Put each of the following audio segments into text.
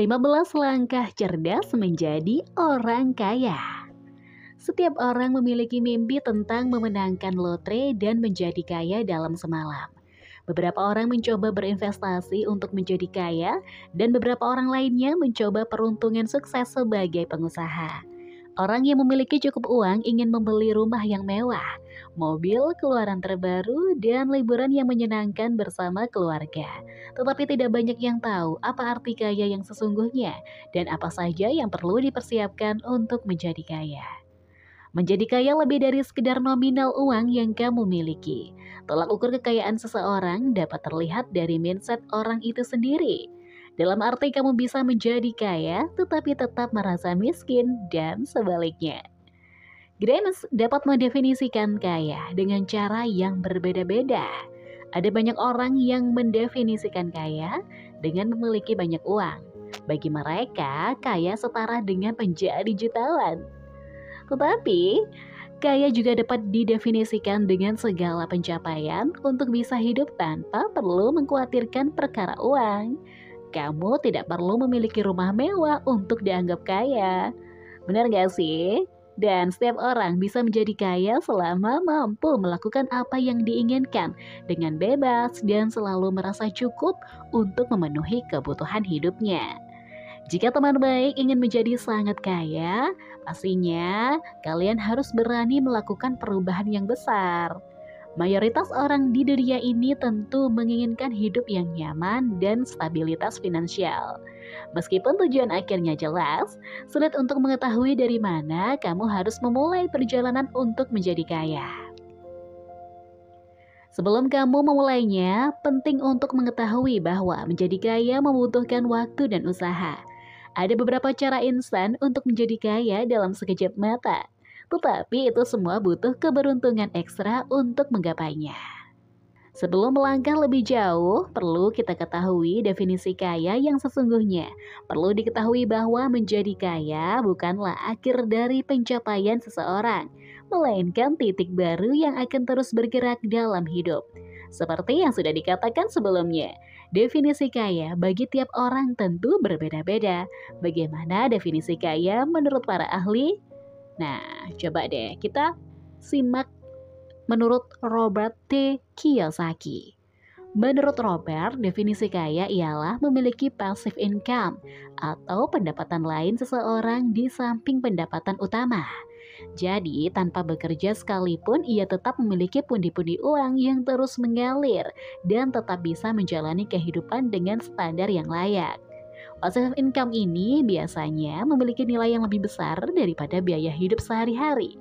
15 langkah cerdas menjadi orang kaya. Setiap orang memiliki mimpi tentang memenangkan lotre dan menjadi kaya dalam semalam. Beberapa orang mencoba berinvestasi untuk menjadi kaya, dan beberapa orang lainnya mencoba peruntungan sukses sebagai pengusaha. Orang yang memiliki cukup uang ingin membeli rumah yang mewah, mobil keluaran terbaru, dan liburan yang menyenangkan bersama keluarga. Tetapi tidak banyak yang tahu apa arti kaya yang sesungguhnya dan apa saja yang perlu dipersiapkan untuk menjadi kaya. Menjadi kaya lebih dari sekedar nominal uang yang kamu miliki. Tolak ukur kekayaan seseorang dapat terlihat dari mindset orang itu sendiri. Dalam arti kamu bisa menjadi kaya tetapi tetap merasa miskin dan sebaliknya. Grimes dapat mendefinisikan kaya dengan cara yang berbeda-beda. Ada banyak orang yang mendefinisikan kaya dengan memiliki banyak uang. Bagi mereka, kaya setara dengan menjadi jutawan. Tetapi, kaya juga dapat didefinisikan dengan segala pencapaian untuk bisa hidup tanpa perlu mengkhawatirkan perkara uang. Kamu tidak perlu memiliki rumah mewah untuk dianggap kaya. Benar gak sih? Dan setiap orang bisa menjadi kaya selama mampu melakukan apa yang diinginkan dengan bebas dan selalu merasa cukup untuk memenuhi kebutuhan hidupnya. Jika teman baik ingin menjadi sangat kaya, pastinya kalian harus berani melakukan perubahan yang besar. Mayoritas orang di dunia ini tentu menginginkan hidup yang nyaman dan stabilitas finansial. Meskipun tujuan akhirnya jelas, sulit untuk mengetahui dari mana kamu harus memulai perjalanan untuk menjadi kaya. Sebelum kamu memulainya, penting untuk mengetahui bahwa menjadi kaya membutuhkan waktu dan usaha. Ada beberapa cara instan untuk menjadi kaya dalam sekejap mata. Tetapi itu semua butuh keberuntungan ekstra untuk menggapainya. Sebelum melangkah lebih jauh, perlu kita ketahui definisi kaya yang sesungguhnya. Perlu diketahui bahwa menjadi kaya bukanlah akhir dari pencapaian seseorang, melainkan titik baru yang akan terus bergerak dalam hidup. Seperti yang sudah dikatakan sebelumnya, definisi kaya bagi tiap orang tentu berbeda-beda. Bagaimana definisi kaya menurut para ahli? Nah, coba deh kita simak menurut Robert T. Kiyosaki. Menurut Robert, definisi kaya ialah memiliki passive income atau pendapatan lain seseorang di samping pendapatan utama. Jadi, tanpa bekerja sekalipun, ia tetap memiliki pundi-pundi uang yang terus mengalir dan tetap bisa menjalani kehidupan dengan standar yang layak. Passive income ini biasanya memiliki nilai yang lebih besar daripada biaya hidup sehari-hari.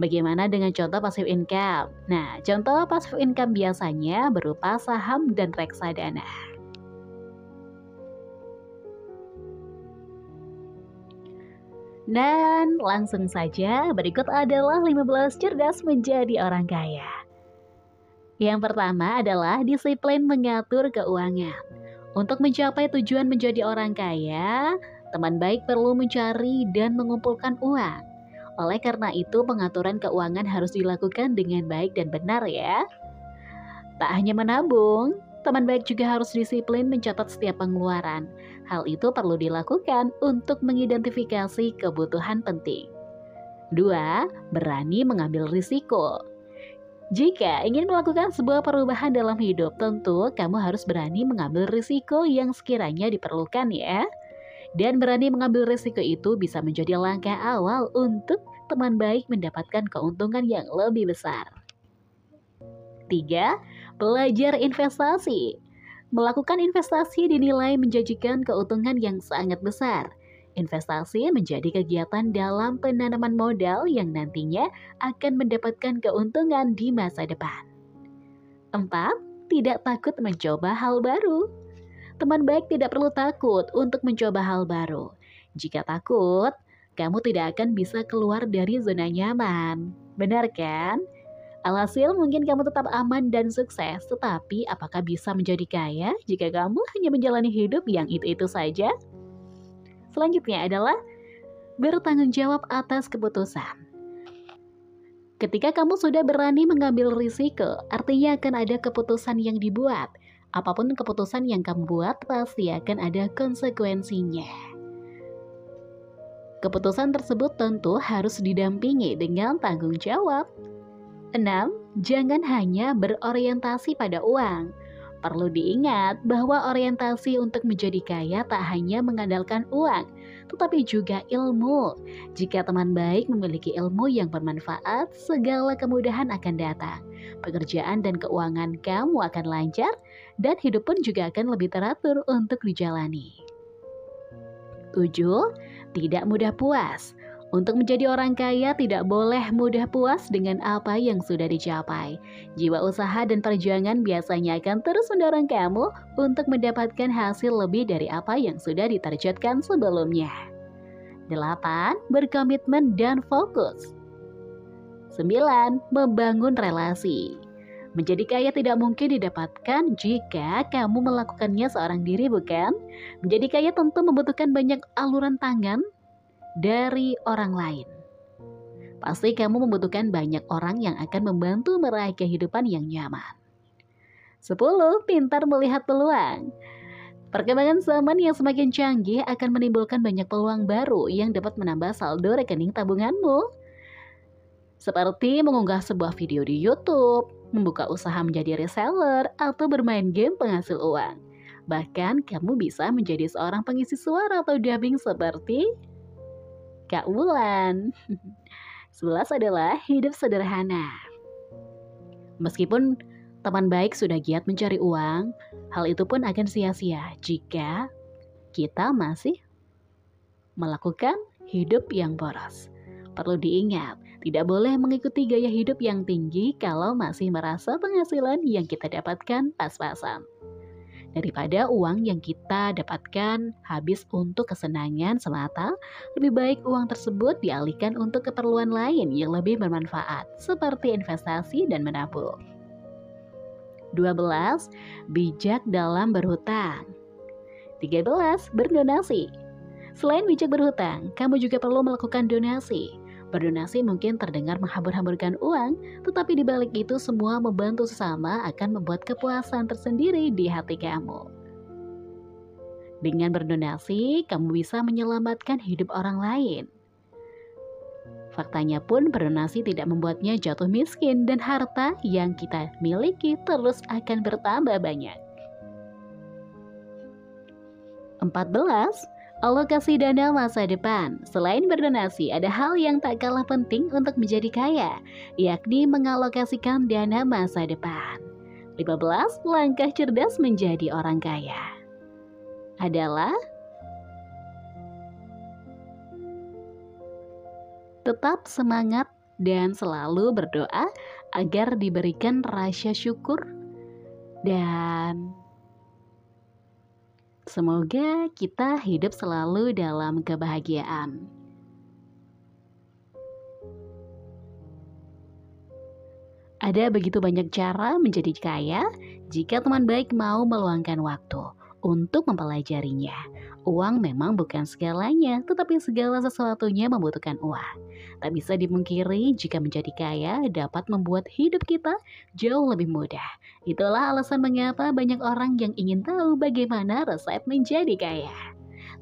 Bagaimana dengan contoh passive income? Nah, contoh passive income biasanya berupa saham dan reksadana. Dan langsung saja berikut adalah 15 cerdas menjadi orang kaya. Yang pertama adalah disiplin mengatur keuangan. Untuk mencapai tujuan menjadi orang kaya, teman baik perlu mencari dan mengumpulkan uang. Oleh karena itu, pengaturan keuangan harus dilakukan dengan baik dan benar ya. Tak hanya menabung, teman baik juga harus disiplin mencatat setiap pengeluaran. Hal itu perlu dilakukan untuk mengidentifikasi kebutuhan penting. Dua, berani mengambil risiko. Jika ingin melakukan sebuah perubahan dalam hidup, tentu kamu harus berani mengambil risiko yang sekiranya diperlukan ya. Dan berani mengambil risiko itu bisa menjadi langkah awal untuk teman baik mendapatkan keuntungan yang lebih besar. 3. Belajar investasi. Melakukan investasi dinilai menjanjikan keuntungan yang sangat besar. Investasi menjadi kegiatan dalam penanaman modal yang nantinya akan mendapatkan keuntungan di masa depan. 4. Tidak takut mencoba hal baru. Teman baik tidak perlu takut untuk mencoba hal baru. Jika takut, kamu tidak akan bisa keluar dari zona nyaman. Benar kan? Alhasil mungkin kamu tetap aman dan sukses, tetapi apakah bisa menjadi kaya jika kamu hanya menjalani hidup yang itu-itu saja? Selanjutnya adalah bertanggung jawab atas keputusan. Ketika kamu sudah berani mengambil risiko, artinya akan ada keputusan yang dibuat. Apa pun keputusan yang kamu buat, pasti akan ada konsekuensinya. Keputusan tersebut tentu harus didampingi dengan tanggung jawab. 6. Jangan hanya berorientasi pada uang. Perlu diingat bahwa orientasi untuk menjadi kaya tak hanya mengandalkan uang, tetapi juga ilmu. Jika teman baik memiliki ilmu yang bermanfaat, segala kemudahan akan datang. Pekerjaan dan keuangan kamu akan lancar, dan hidup pun juga akan lebih teratur untuk dijalani. 7. Tidak mudah puas. Untuk menjadi orang kaya tidak boleh mudah puas dengan apa yang sudah dicapai. Jiwa usaha dan perjuangan biasanya akan terus mendorong kamu untuk mendapatkan hasil lebih dari apa yang sudah ditargetkan sebelumnya. 8. Berkomitmen dan fokus 9. Membangun relasi Menjadi kaya tidak mungkin didapatkan jika kamu melakukannya seorang diri, bukan? Menjadi kaya tentu membutuhkan banyak aluran tangan dari orang lain. Pasti kamu membutuhkan banyak orang yang akan membantu meraih kehidupan yang nyaman. 10. Pintar melihat peluang. Perkembangan zaman yang semakin canggih akan menimbulkan banyak peluang baru yang dapat menambah saldo rekening tabunganmu. Seperti mengunggah sebuah video di YouTube, membuka usaha menjadi reseller, atau bermain game penghasil uang. Bahkan kamu bisa menjadi seorang pengisi suara atau dubbing seperti Kak Wulan. Sebelas adalah hidup sederhana. Meskipun teman baik sudah giat mencari uang, hal itu pun akan sia-sia jika kita masih melakukan hidup yang boros. Perlu diingat, tidak boleh mengikuti gaya hidup yang tinggi kalau masih merasa penghasilan yang kita dapatkan pas-pasan daripada uang yang kita dapatkan habis untuk kesenangan semata, lebih baik uang tersebut dialihkan untuk keperluan lain yang lebih bermanfaat, seperti investasi dan menabung. 12. Bijak dalam berhutang 13. Berdonasi Selain bijak berhutang, kamu juga perlu melakukan donasi. Berdonasi mungkin terdengar menghambur-hamburkan uang, tetapi di balik itu semua membantu sesama akan membuat kepuasan tersendiri di hati kamu. Dengan berdonasi, kamu bisa menyelamatkan hidup orang lain. Faktanya pun berdonasi tidak membuatnya jatuh miskin dan harta yang kita miliki terus akan bertambah banyak. 14 Alokasi dana masa depan. Selain berdonasi, ada hal yang tak kalah penting untuk menjadi kaya, yakni mengalokasikan dana masa depan. 15. Langkah cerdas menjadi orang kaya adalah tetap semangat dan selalu berdoa agar diberikan rasa syukur dan Semoga kita hidup selalu dalam kebahagiaan. Ada begitu banyak cara menjadi kaya jika teman baik mau meluangkan waktu untuk mempelajarinya. Uang memang bukan segalanya, tetapi segala sesuatunya membutuhkan uang. Tak bisa dimungkiri jika menjadi kaya dapat membuat hidup kita jauh lebih mudah. Itulah alasan mengapa banyak orang yang ingin tahu bagaimana resep menjadi kaya.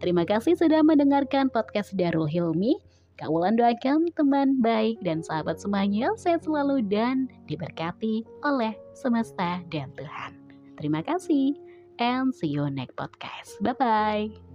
Terima kasih sudah mendengarkan podcast Darul Hilmi. Kak Wulan doakan teman baik dan sahabat semuanya sehat selalu dan diberkati oleh semesta dan Tuhan. Terima kasih and see you next podcast. Bye bye.